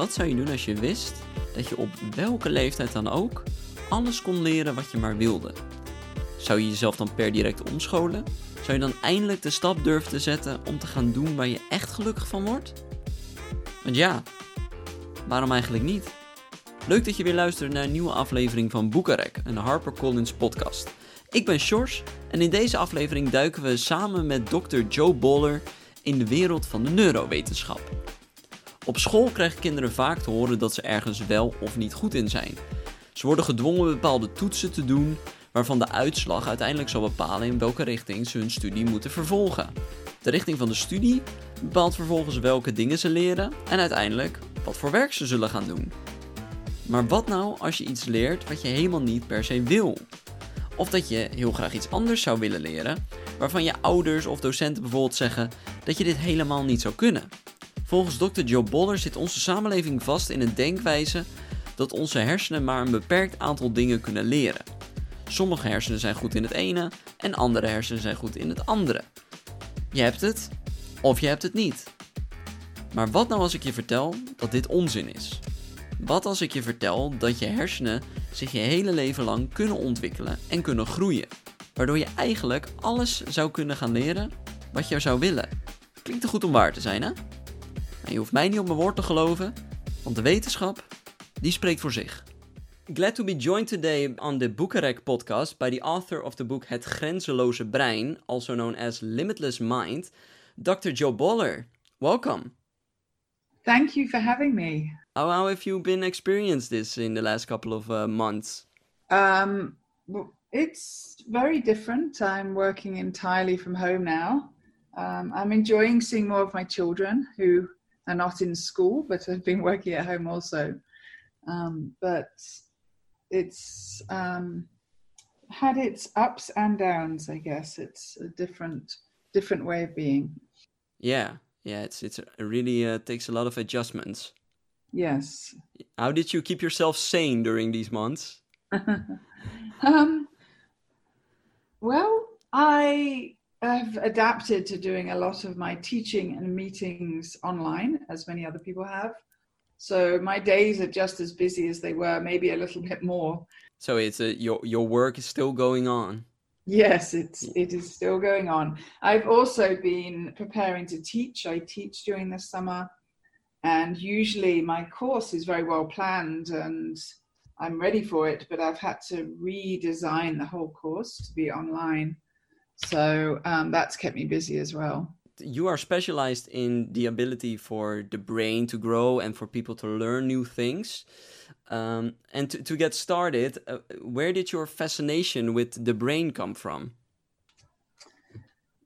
Wat zou je doen als je wist dat je op welke leeftijd dan ook alles kon leren wat je maar wilde? Zou je jezelf dan per direct omscholen? Zou je dan eindelijk de stap durven te zetten om te gaan doen waar je echt gelukkig van wordt? Want ja, waarom eigenlijk niet? Leuk dat je weer luistert naar een nieuwe aflevering van Boekarek, een HarperCollins podcast. Ik ben Sjors en in deze aflevering duiken we samen met Dr. Joe Boller in de wereld van de neurowetenschap. Op school krijgen kinderen vaak te horen dat ze ergens wel of niet goed in zijn. Ze worden gedwongen bepaalde toetsen te doen, waarvan de uitslag uiteindelijk zal bepalen in welke richting ze hun studie moeten vervolgen. De richting van de studie bepaalt vervolgens welke dingen ze leren en uiteindelijk wat voor werk ze zullen gaan doen. Maar wat nou als je iets leert wat je helemaal niet per se wil? Of dat je heel graag iets anders zou willen leren, waarvan je ouders of docenten bijvoorbeeld zeggen dat je dit helemaal niet zou kunnen. Volgens Dr. Joe Boller zit onze samenleving vast in een denkwijze dat onze hersenen maar een beperkt aantal dingen kunnen leren. Sommige hersenen zijn goed in het ene en andere hersenen zijn goed in het andere. Je hebt het of je hebt het niet. Maar wat nou als ik je vertel dat dit onzin is? Wat als ik je vertel dat je hersenen zich je hele leven lang kunnen ontwikkelen en kunnen groeien, waardoor je eigenlijk alles zou kunnen gaan leren wat je zou willen? Klinkt er goed om waar te zijn, hè? En je hoeft mij niet op mijn woord te geloven, want de wetenschap, die spreekt voor zich. Glad to be joined today on the Bukarek podcast by the author of the book Het Grenzeloze Brein, also known as Limitless Mind, Dr. Joe Boller. Welcome. Thank you for having me. How, how have you been experienced this in the last couple of uh, months? Um, it's very different. I'm working entirely from home now. Um, I'm enjoying seeing more of my children who are not in school, but have been working at home also. Um, but it's um, had its ups and downs. I guess it's a different different way of being. Yeah, yeah. It's it's it really uh, takes a lot of adjustments. Yes. How did you keep yourself sane during these months? um, well, I have adapted to doing a lot of my teaching and meetings online, as many other people have. So my days are just as busy as they were, maybe a little bit more. So it's a, your your work is still going on. Yes, it's it is still going on. I've also been preparing to teach. I teach during the summer, and usually my course is very well planned and I'm ready for it. But I've had to redesign the whole course to be online so um, that's kept me busy as well. You are specialized in the ability for the brain to grow and for people to learn new things. Um, and to, to get started, uh, where did your fascination with the brain come from?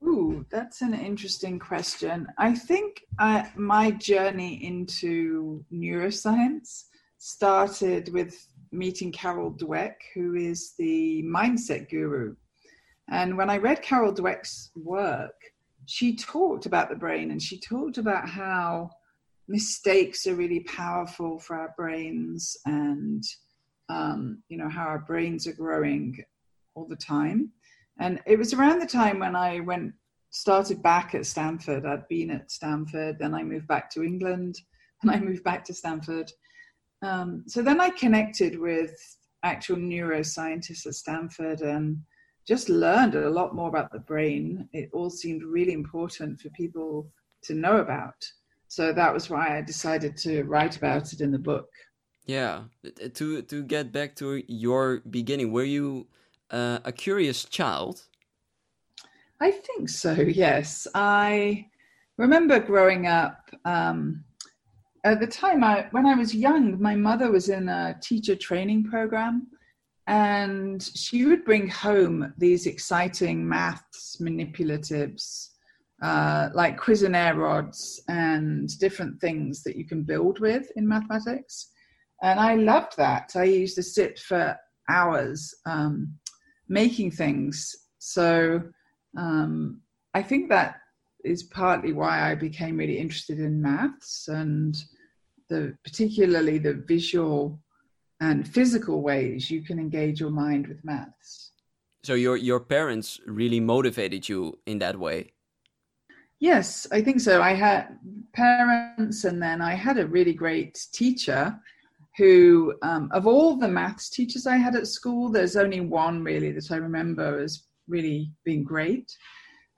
Ooh, that's an interesting question. I think uh, my journey into neuroscience started with meeting Carol Dweck, who is the mindset guru and when I read Carol Dweck's work, she talked about the brain and she talked about how mistakes are really powerful for our brains and um, you know how our brains are growing all the time. And it was around the time when i went started back at stanford. I'd been at stanford then i moved back to england and i moved back to stanford. Um, so then i connected with actual neuroscientists at stanford and just learned a lot more about the brain. It all seemed really important for people to know about. So that was why I decided to write about it in the book. Yeah, to to get back to your beginning, were you uh, a curious child? I think so. Yes, I remember growing up. Um, at the time, I when I was young, my mother was in a teacher training program, and she would bring home these exciting maths manipulatives uh, like Cuisenaire rods and different things that you can build with in mathematics. And I loved that. I used to sit for hours um, making things. So um, I think that is partly why I became really interested in maths and the particularly the visual and physical ways you can engage your mind with maths. So your your parents really motivated you in that way. Yes, I think so. I had parents, and then I had a really great teacher who, um, of all the maths teachers I had at school, there's only one really that I remember as really being great.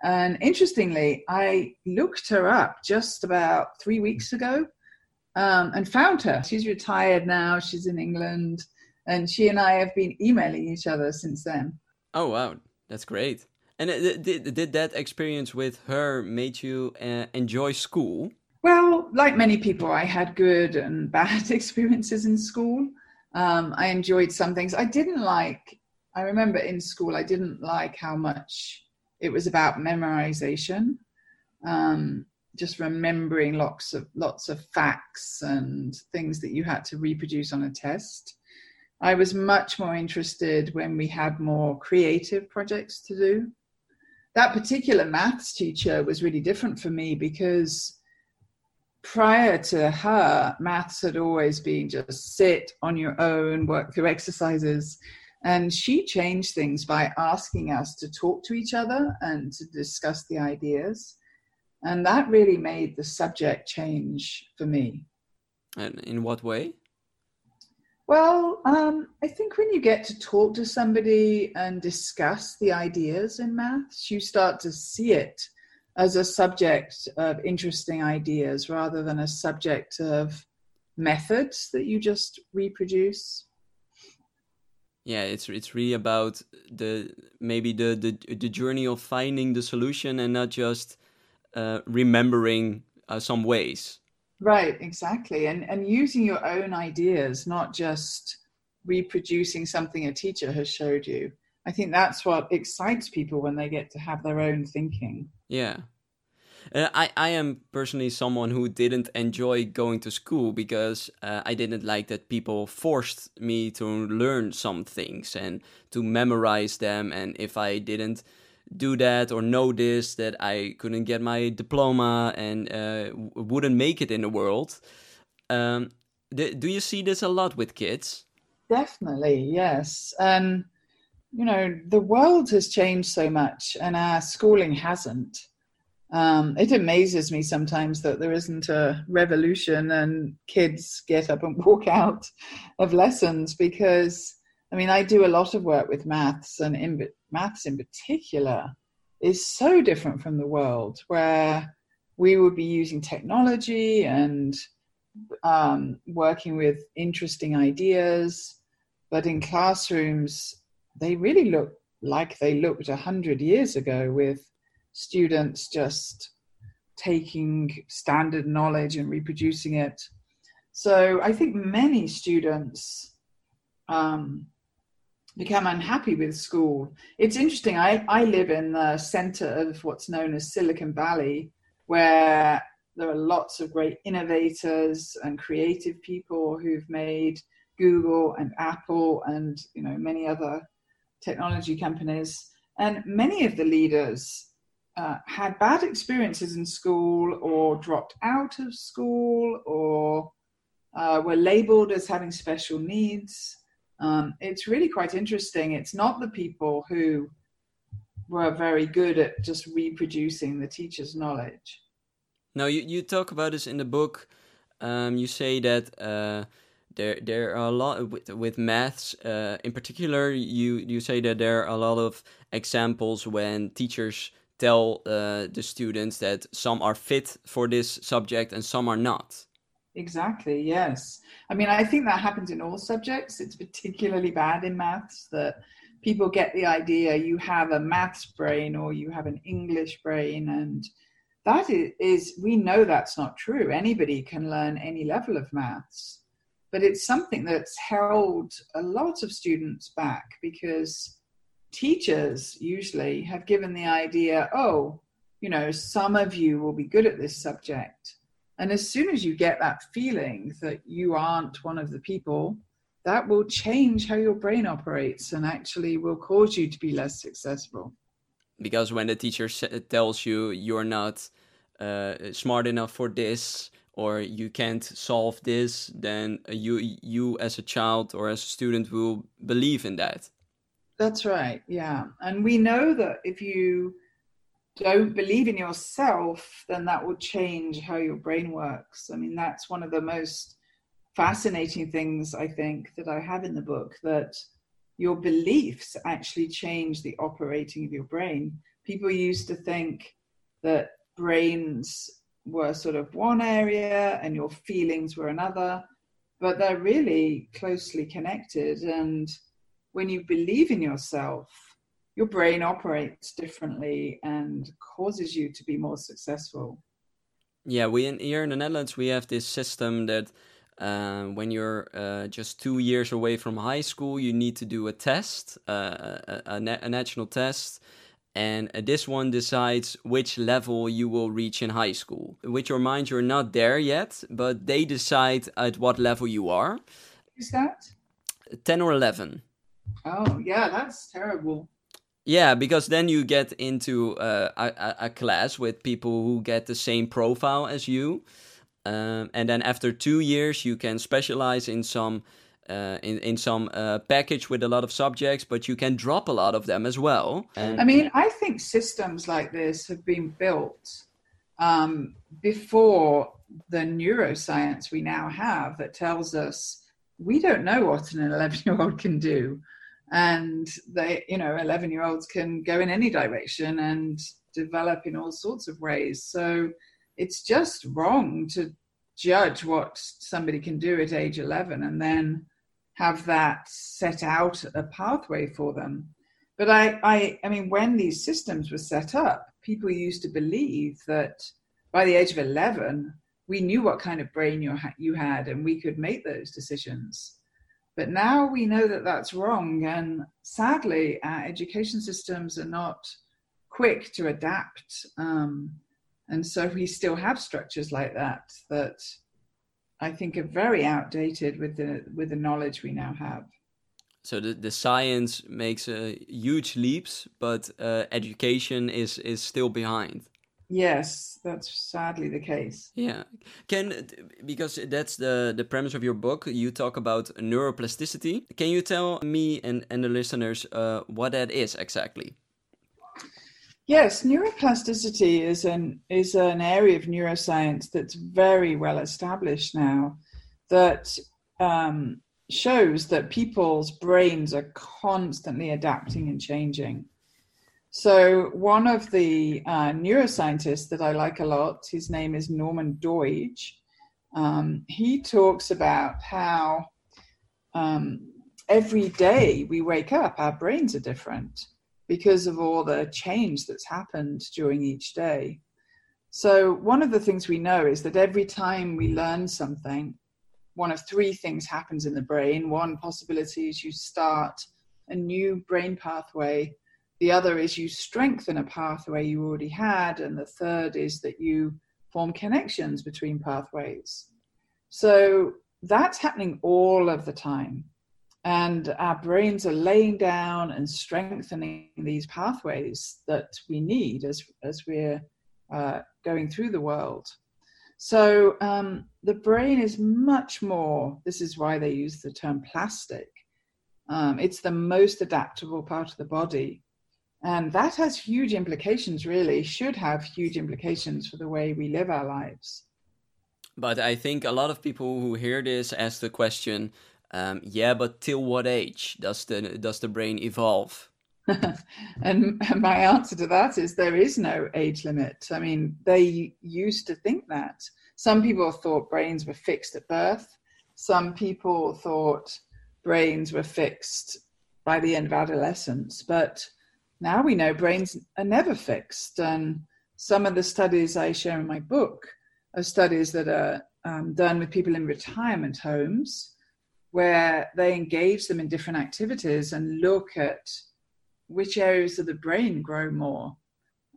And interestingly, I looked her up just about three weeks ago um, and found her. She's retired now, she's in England, and she and I have been emailing each other since then. Oh, wow, that's great. And uh, did, did that experience with her made you uh, enjoy school? Well, like many people, I had good and bad experiences in school. Um, I enjoyed some things. I didn't like, I remember in school, I didn't like how much it was about memorization. Um, just remembering lots of lots of facts and things that you had to reproduce on a test. I was much more interested when we had more creative projects to do. That particular maths teacher was really different for me because prior to her, maths had always been just sit on your own, work through exercises. And she changed things by asking us to talk to each other and to discuss the ideas. And that really made the subject change for me. And in what way? Well, um, I think when you get to talk to somebody and discuss the ideas in maths, you start to see it as a subject of interesting ideas rather than a subject of methods that you just reproduce yeah it's it's really about the maybe the the, the journey of finding the solution and not just uh, remembering uh, some ways right exactly and and using your own ideas not just reproducing something a teacher has showed you i think that's what excites people when they get to have their own thinking yeah. Uh, I, I am personally someone who didn't enjoy going to school because uh, I didn't like that people forced me to learn some things and to memorize them. And if I didn't do that or know this, that I couldn't get my diploma and uh, wouldn't make it in the world. Um, do you see this a lot with kids? Definitely, yes. Um, you know, the world has changed so much and our schooling hasn't. Um, it amazes me sometimes that there isn't a revolution and kids get up and walk out of lessons because, I mean, I do a lot of work with maths and in, maths in particular is so different from the world where we would be using technology and um, working with interesting ideas, but in classrooms, they really look like they looked a hundred years ago with students just taking standard knowledge and reproducing it. So I think many students um, become unhappy with school. It's interesting. I, I live in the center of what's known as Silicon Valley, where there are lots of great innovators and creative people who've made Google and Apple and you know many other technology companies. And many of the leaders uh, had bad experiences in school or dropped out of school or uh, were labeled as having special needs. Um, it's really quite interesting. It's not the people who were very good at just reproducing the teacher's knowledge. Now, you, you talk about this in the book. Um, you say that uh, there there are a lot with, with maths uh, in particular you you say that there are a lot of examples when teachers tell uh, the students that some are fit for this subject and some are not exactly yes. I mean i think that happens in all subjects. It's particularly bad in maths that people get the idea you have a maths brain or you have an english brain and that is we know that's not true. Anybody can learn any level of maths. But it's something that's held a lot of students back because teachers usually have given the idea oh you know some of you will be good at this subject and as soon as you get that feeling that you aren't one of the people that will change how your brain operates and actually will cause you to be less successful because when the teacher tells you you're not uh, smart enough for this or you can't solve this, then you you as a child or as a student will believe in that. That's right. Yeah, and we know that if you don't believe in yourself, then that will change how your brain works. I mean, that's one of the most fascinating things I think that I have in the book that your beliefs actually change the operating of your brain. People used to think that brains were sort of one area and your feelings were another, but they're really closely connected. And when you believe in yourself, your brain operates differently and causes you to be more successful. Yeah, we in here in the Netherlands we have this system that uh, when you're uh, just two years away from high school, you need to do a test, uh, a, a, a, national test, and uh, this one decides which level you will reach in high school. With your mind, you're not there yet, but they decide at what level you are. Is that? 10 or 11. Oh, yeah, that's terrible. Yeah, because then you get into uh, a, a, class with people who get the same profile as you, um, and then after two years you can specialize in some uh, in in some uh, package with a lot of subjects, but you can drop a lot of them as well. And I mean, I think systems like this have been built um, before the neuroscience we now have that tells us we don't know what an 11 year old can do and they you know 11 year olds can go in any direction and develop in all sorts of ways. So it's just wrong to judge what somebody can do at age 11 and then have that set out a pathway for them. But i i i mean when these systems were set up people used to believe that by the age of 11 we knew what kind of brain you, you had and we could make those decisions but now we know that that's wrong. And sadly, our education systems are not quick to adapt. Um, and so we still have structures like that that I think are very outdated with the with the knowledge we now have. So the, the science makes uh, huge leaps, but uh, education is is still behind. Yes, that's sadly the case. Yeah, can because that's the the premise of your book. You talk about neuroplasticity. Can you tell me and and the listeners uh, what that is exactly? Yes, neuroplasticity is an is an area of neuroscience that's very well established now. That um, shows that people's brains are constantly adapting and changing. So, one of the uh, neuroscientists that I like a lot, his name is Norman Doidge, um, he talks about how um, every day we wake up, our brains are different because of all the change that's happened during each day. So, one of the things we know is that every time we learn something, one of three things happens in the brain. One possibility is you start a new brain pathway the other is you strengthen a pathway you already had. And the third is that you form connections between pathways. So that's happening all of the time. And our brains are laying down and strengthening these pathways that we need as, as we're uh, going through the world. So um, the brain is much more, this is why they use the term plastic. Um, it's the most adaptable part of the body. And that has huge implications, really, should have huge implications for the way we live our lives. But I think a lot of people who hear this ask the question, um, yeah, but till what age does the does the brain evolve? and my answer to that is there is no age limit. I mean, they used to think that. Some people thought brains were fixed at birth. Some people thought brains were fixed by the end of adolescence. But now we know brains are never fixed. And some of the studies I share in my book are studies that are um, done with people in retirement homes where they engage them in different activities and look at which areas of the brain grow more.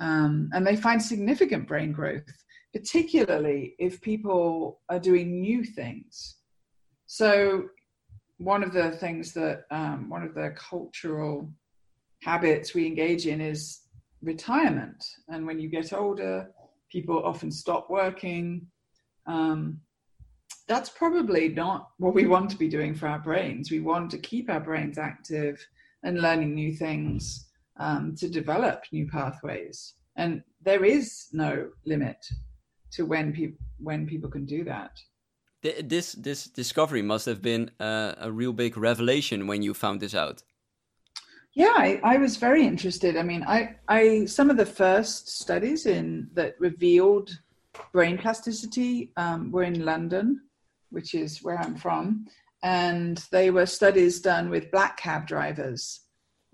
Um, and they find significant brain growth, particularly if people are doing new things. So, one of the things that um, one of the cultural habits we engage in is retirement. And when you get older, people often stop working. Um, that's probably not what we want to be doing for our brains. We want to keep our brains active and learning new things um, to develop new pathways. and there is no limit to when people when people can do that. This this discovery must have been a, a real big revelation when you found this out. Yeah, I, I, was very interested. I mean, I, I some of the first studies in that revealed brain plasticity um, were in London, which is where I'm from, and they were studies done with black cab drivers,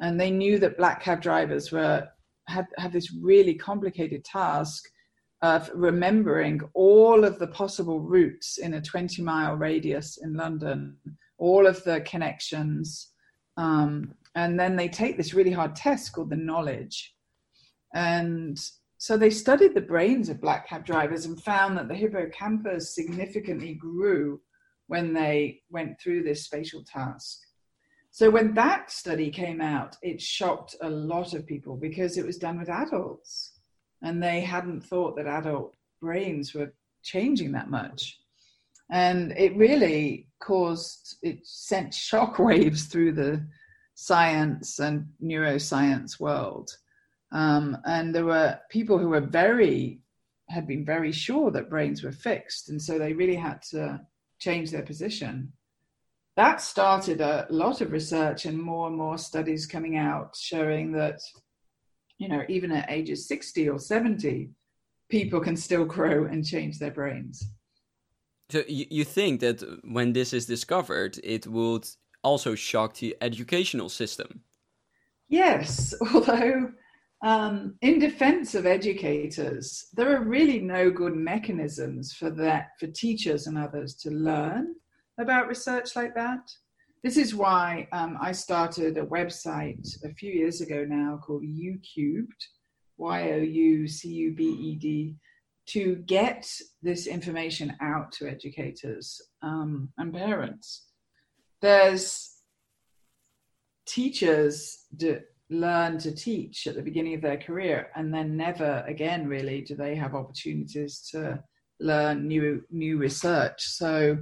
and they knew that black cab drivers were had had this really complicated task of remembering all of the possible routes in a 20 mile radius in London, all of the connections. Um, and then they take this really hard test called the knowledge. And so they studied the brains of black cab drivers and found that the hippocampus significantly grew when they went through this spatial task. So when that study came out, it shocked a lot of people because it was done with adults and they hadn't thought that adult brains were changing that much. And it really caused, it sent shock waves through the science and neuroscience world. Um, and there were people who were very, had been very sure that brains were fixed. And so they really had to change their position. That started a lot of research and more and more studies coming out showing that you know, even at ages 60 or 70, people can still grow and change their brains. So you, you think that when this is discovered, it would also shock the educational system? Yes, although um, in defense of educators, there are really no good mechanisms for that for teachers and others to learn about research like that. This is why um, I started a website a few years ago now called YouCubed, Y O U C U B E D, to get this information out to educators um, and parents. There's teachers that learn to teach at the beginning of their career and then never again really do they have opportunities to learn new new research so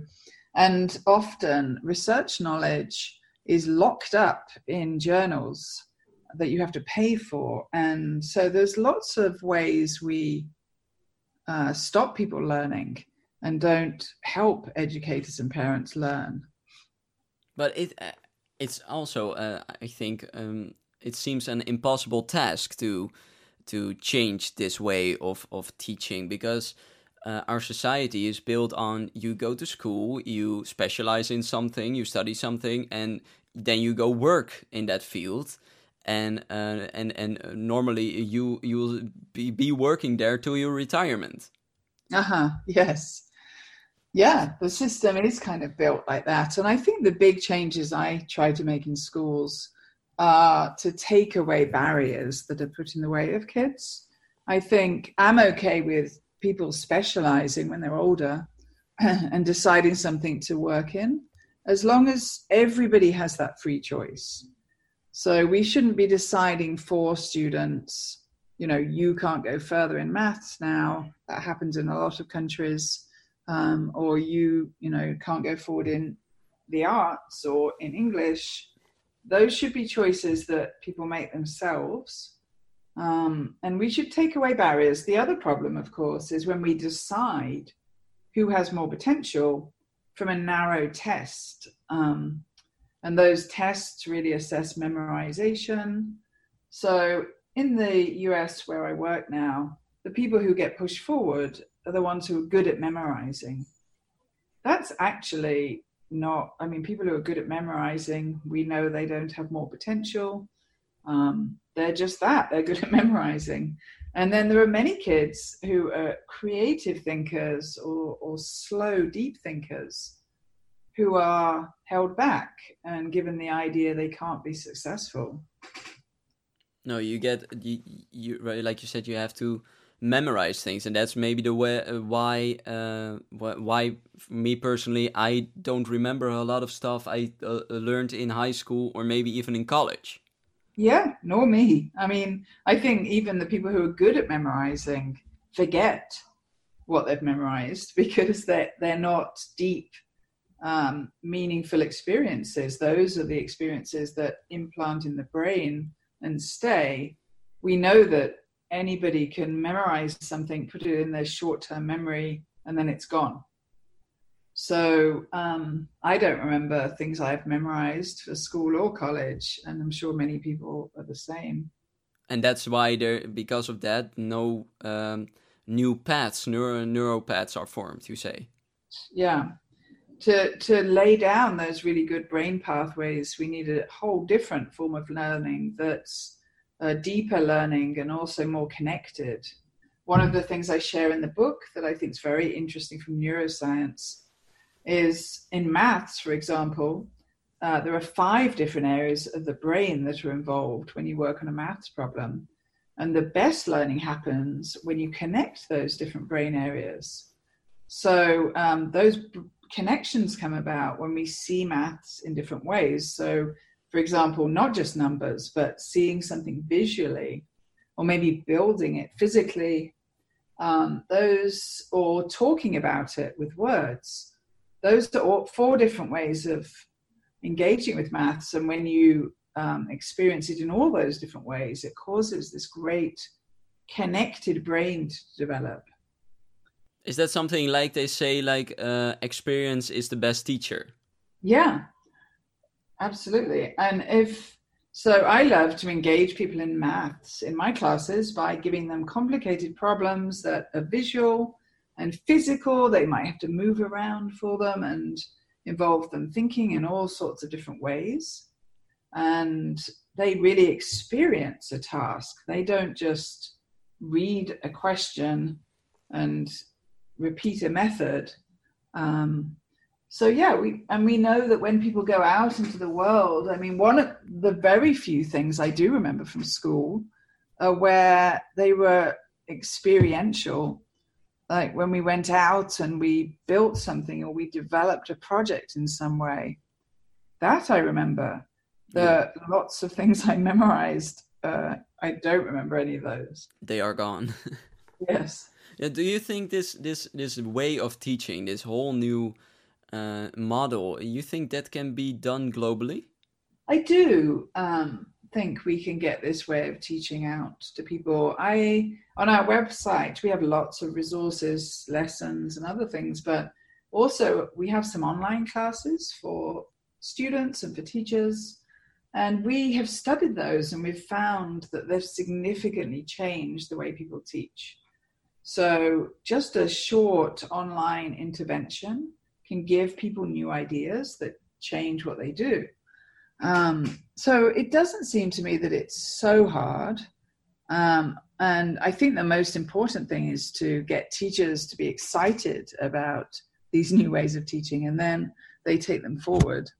and often research knowledge is locked up in journals that you have to pay for. And so there's lots of ways we uh, stop people learning and don't help educators and parents learn. But it uh, it's also, uh, I think, um, it seems an impossible task to to change this way of of teaching because uh, our society is built on you go to school, you specialize in something, you study something, and then you go work in that field. And uh, and and normally you you will be, be working there till your retirement. Uh huh. Yes. Yeah, the system is kind of built like that, and I think the big changes I try to make in schools are to take away barriers that are put in the way of kids. I think I'm okay with people specializing when they're older and deciding something to work in, as long as everybody has that free choice. So we shouldn't be deciding for students, you know, you can't go further in maths now. That happens in a lot of countries. Um, or you, you know, can't go forward in the arts or in English. Those should be choices that people make themselves um, and we should take away barriers. The other problem, of course, is when we decide who has more potential from a narrow test. Um, and those tests really assess memorization. So in the US, where I work now, the people who get pushed forward are the ones who are good at memorizing. That's actually not, I mean, people who are good at memorizing, we know they don't have more potential. Um, they're just that they're good at memorizing and then there are many kids who are creative thinkers or, or slow deep thinkers who are held back and given the idea they can't be successful no you get you, you like you said you have to memorize things and that's maybe the way uh, why uh, why me personally i don't remember a lot of stuff i uh, learned in high school or maybe even in college yeah, nor me. I mean, I think even the people who are good at memorizing forget what they've memorized because they're, they're not deep, um, meaningful experiences. Those are the experiences that implant in the brain and stay. We know that anybody can memorize something, put it in their short term memory, and then it's gone. So um, I don't remember things I've memorized for school or college, and I'm sure many people are the same. And that's why there, because of that, no um, new paths, neuro neural paths are formed. You say? Yeah. To to lay down those really good brain pathways, we need a whole different form of learning that's uh, deeper learning and also more connected. One of the things I share in the book that I think is very interesting from neuroscience is in maths, for example, uh, there are five different areas of the brain that are involved when you work on a maths problem. And the best learning happens when you connect those different brain areas. So um, those b- connections come about when we see maths in different ways. So, for example, not just numbers, but seeing something visually, or maybe building it physically, um, those, or talking about it with words those are all, four different ways of engaging with maths. And when you um, experience it in all those different ways, it causes this great connected brain to develop. Is that something like they say, like uh, experience is the best teacher? Yeah, absolutely. And if so, I love to engage people in maths in my classes by giving them complicated problems that are visual and physical. They might have to move around for them and involve them thinking in all sorts of different ways. And they really experience a task. They don't just read a question and repeat a method. Um, so yeah, we and we know that when people go out into the world, I mean, one of the very few things I do remember from school are where they were experiential like when we went out and we built something or we developed a project in some way. That i remember. The yeah. lots of things i memorized uh, i don't remember any of those. They are gone. Yes. Yeah, do you think this this this way of teaching this whole new uh, model you think that can be done globally i do um, think we can get this way of teaching out to people. I on our website we have lots of resources, lessons, and other things, but also we have some online classes for students and for teachers. And we have studied those and we've found that they've significantly changed the way people teach. So, just a short online intervention can give people new ideas that change what they do. Um, so it doesn't seem to me that it's so hard. Um, and I think the most important thing is to get teachers to be excited about these new ways of teaching and then they take them forward.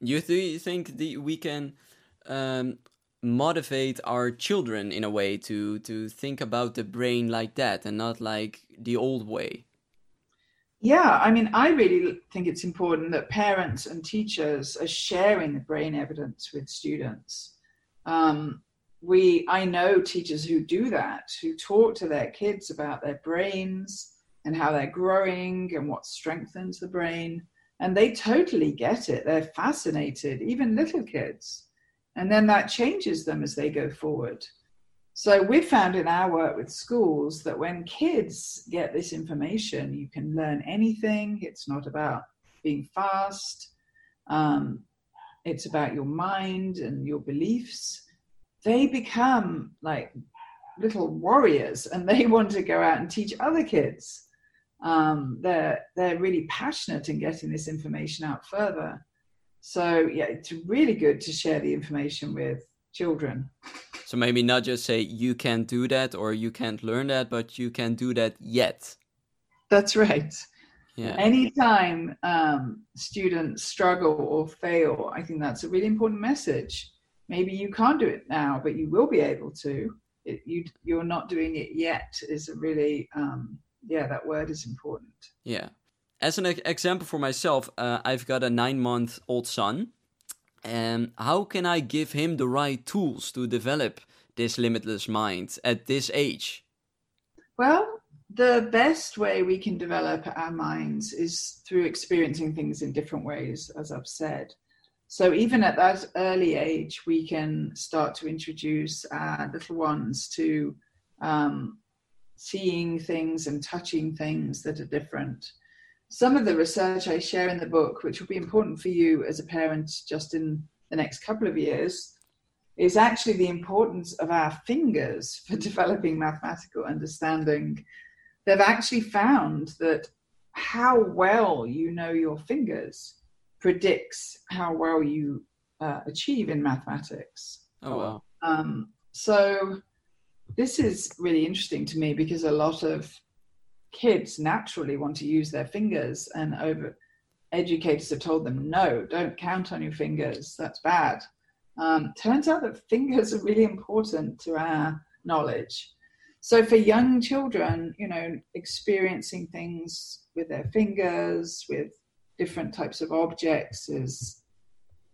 You, th- you think that we can um, motivate our children in a way to, to think about the brain like that and not like the old way? Yeah, I mean, I really think it's important that parents and teachers are sharing the brain evidence with students. Um, we, I know teachers who do that, who talk to their kids about their brains and how they're growing and what strengthens the brain, and they totally get it. They're fascinated, even little kids, and then that changes them as they go forward. So we've found in our work with schools that when kids get this information, you can learn anything. It's not about being fast. Um, it's about your mind and your beliefs. They become like little warriors, and they want to go out and teach other kids. Um, they're they're really passionate in getting this information out further. So yeah, it's really good to share the information with children. So maybe not just say you can't do that or you can't learn that, but you can do that yet. That's right. Yeah. Anytime um, students struggle or fail, I think that's a really important message. Maybe you can't do it now, but you will be able to. It, you you're not doing it yet is a really um, yeah that word is important. Yeah. As an example for myself, uh, I've got a nine month old son and how can I give him the right tools to develop this limitless mind at this age? Well, the best way we can develop our minds is through experiencing things in different ways, as I've said. So, even at that early age, we can start to introduce our little ones to um, seeing things and touching things that are different. Some of the research I share in the book, which will be important for you as a parent just in the next couple of years, is actually the importance of our fingers for developing mathematical understanding. They've actually found that how well you know your fingers predicts how well you uh, achieve in mathematics. Oh, wow. Um, so this is really interesting to me because a lot of kids naturally want to use their fingers and over educators have told them no don't count on your fingers that's bad um, turns out that fingers are really important to our knowledge so for young children you know experiencing things with their fingers with different types of objects is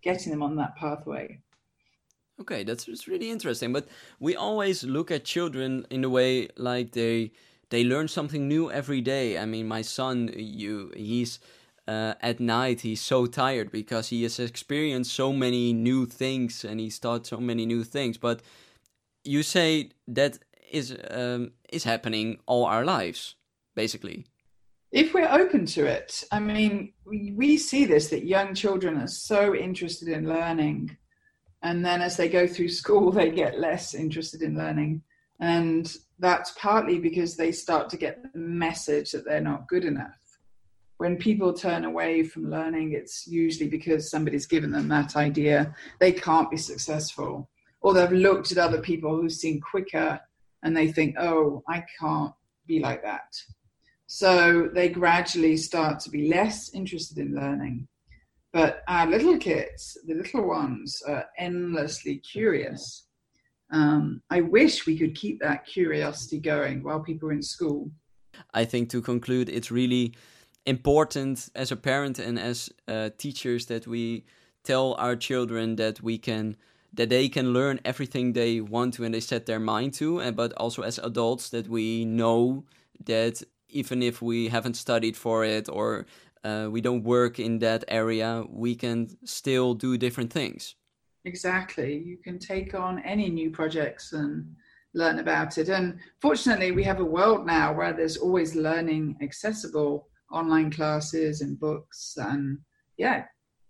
getting them on that pathway Okay, that's, really interesting. But we always look at children in the way like they they learn something new every day. I mean, my son, you he's uh, at night he's so tired because he has experienced so many new things and he's taught so many new things. But you say that is um, is happening all our lives, basically. If we're open to it, I mean, we, we see this that young children are so interested in learning and then as they go through school they get less interested in learning and that's partly because they start to get the message that they're not good enough. When people turn away from learning it's usually because somebody's given them that idea. They can't be successful. Or they've looked at other people who seem quicker and they think oh i can't be like that. So they gradually start to be less interested in learning. But our little kids, the little ones, are endlessly curious. Um, I wish we could keep that curiosity going while people are in school. I think to conclude, it's really important as a parent and as uh, teachers that we tell our children that we can that they can learn everything they want to and they set their mind to and but also as adults that we know that even if we haven't studied for it or uh, we don't work in that area, we can still do different things. Exactly. You can take on any new projects and learn about it. And fortunately, we have a world now where there's always learning accessible online classes and books. And yeah,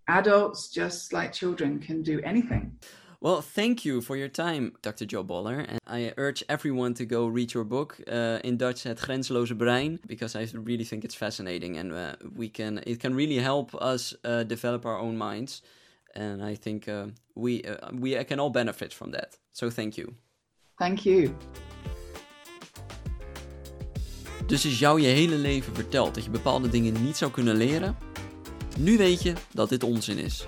adults, just like children, can do anything. Well, thank you for your time, Dr. Jo Boaler. And I urge everyone to go read your book uh, in Dutch, Het Grenzeloze Brein, because I really think it's fascinating and uh, we can it can really help us uh, develop our own minds. And I think uh, we uh, we can all benefit from that. So thank you. Thank you. Dus is jou je hele leven verteld dat je bepaalde dingen niet zou kunnen leren? Nu weet je dat dit onzin is.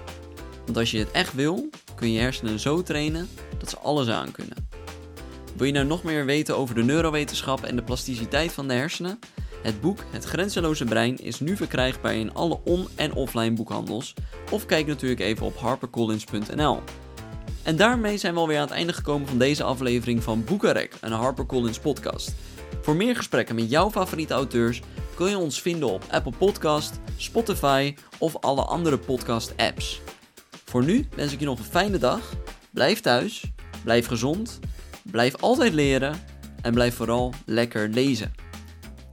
Want als je het echt wil, kun je hersenen zo trainen dat ze alles aan kunnen. Wil je nou nog meer weten over de neurowetenschap en de plasticiteit van de hersenen? Het boek Het Grenzeloze Brein is nu verkrijgbaar in alle on- en offline boekhandels. Of kijk natuurlijk even op harpercollins.nl. En daarmee zijn we alweer aan het einde gekomen van deze aflevering van Boekarek, een HarperCollins podcast. Voor meer gesprekken met jouw favoriete auteurs kun je ons vinden op Apple Podcast, Spotify of alle andere podcast apps. Voor nu wens ik je nog een fijne dag. Blijf thuis, blijf gezond, blijf altijd leren en blijf vooral lekker lezen.